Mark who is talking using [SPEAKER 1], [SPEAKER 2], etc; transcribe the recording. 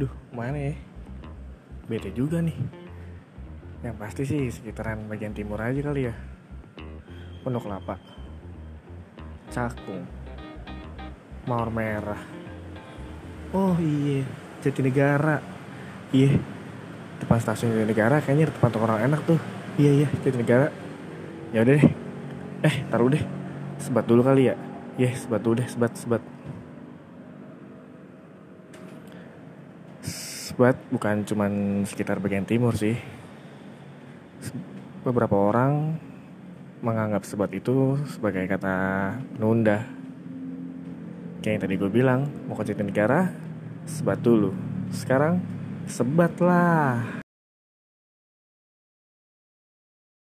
[SPEAKER 1] Duh, mana ya? Beda juga nih. Yang pasti sih sekitaran bagian timur aja kali ya. Pondok Kelapa. Cakung. Mawar Merah. Oh iya, Jatinegara. Iya. Depan stasiun Jatinegara kayaknya di tempat orang enak tuh. Iya iya, Jatinegara. Ya udah deh. Eh, taruh deh. Sebat dulu kali ya. Iya, sebat dulu deh, sebat, sebat. Sebat bukan cuman sekitar bagian timur sih. Beberapa orang menganggap sebat itu sebagai kata nunda. Kayak yang tadi gue bilang, mau ke Jatinegara, sebat dulu. Sekarang, sebat lah.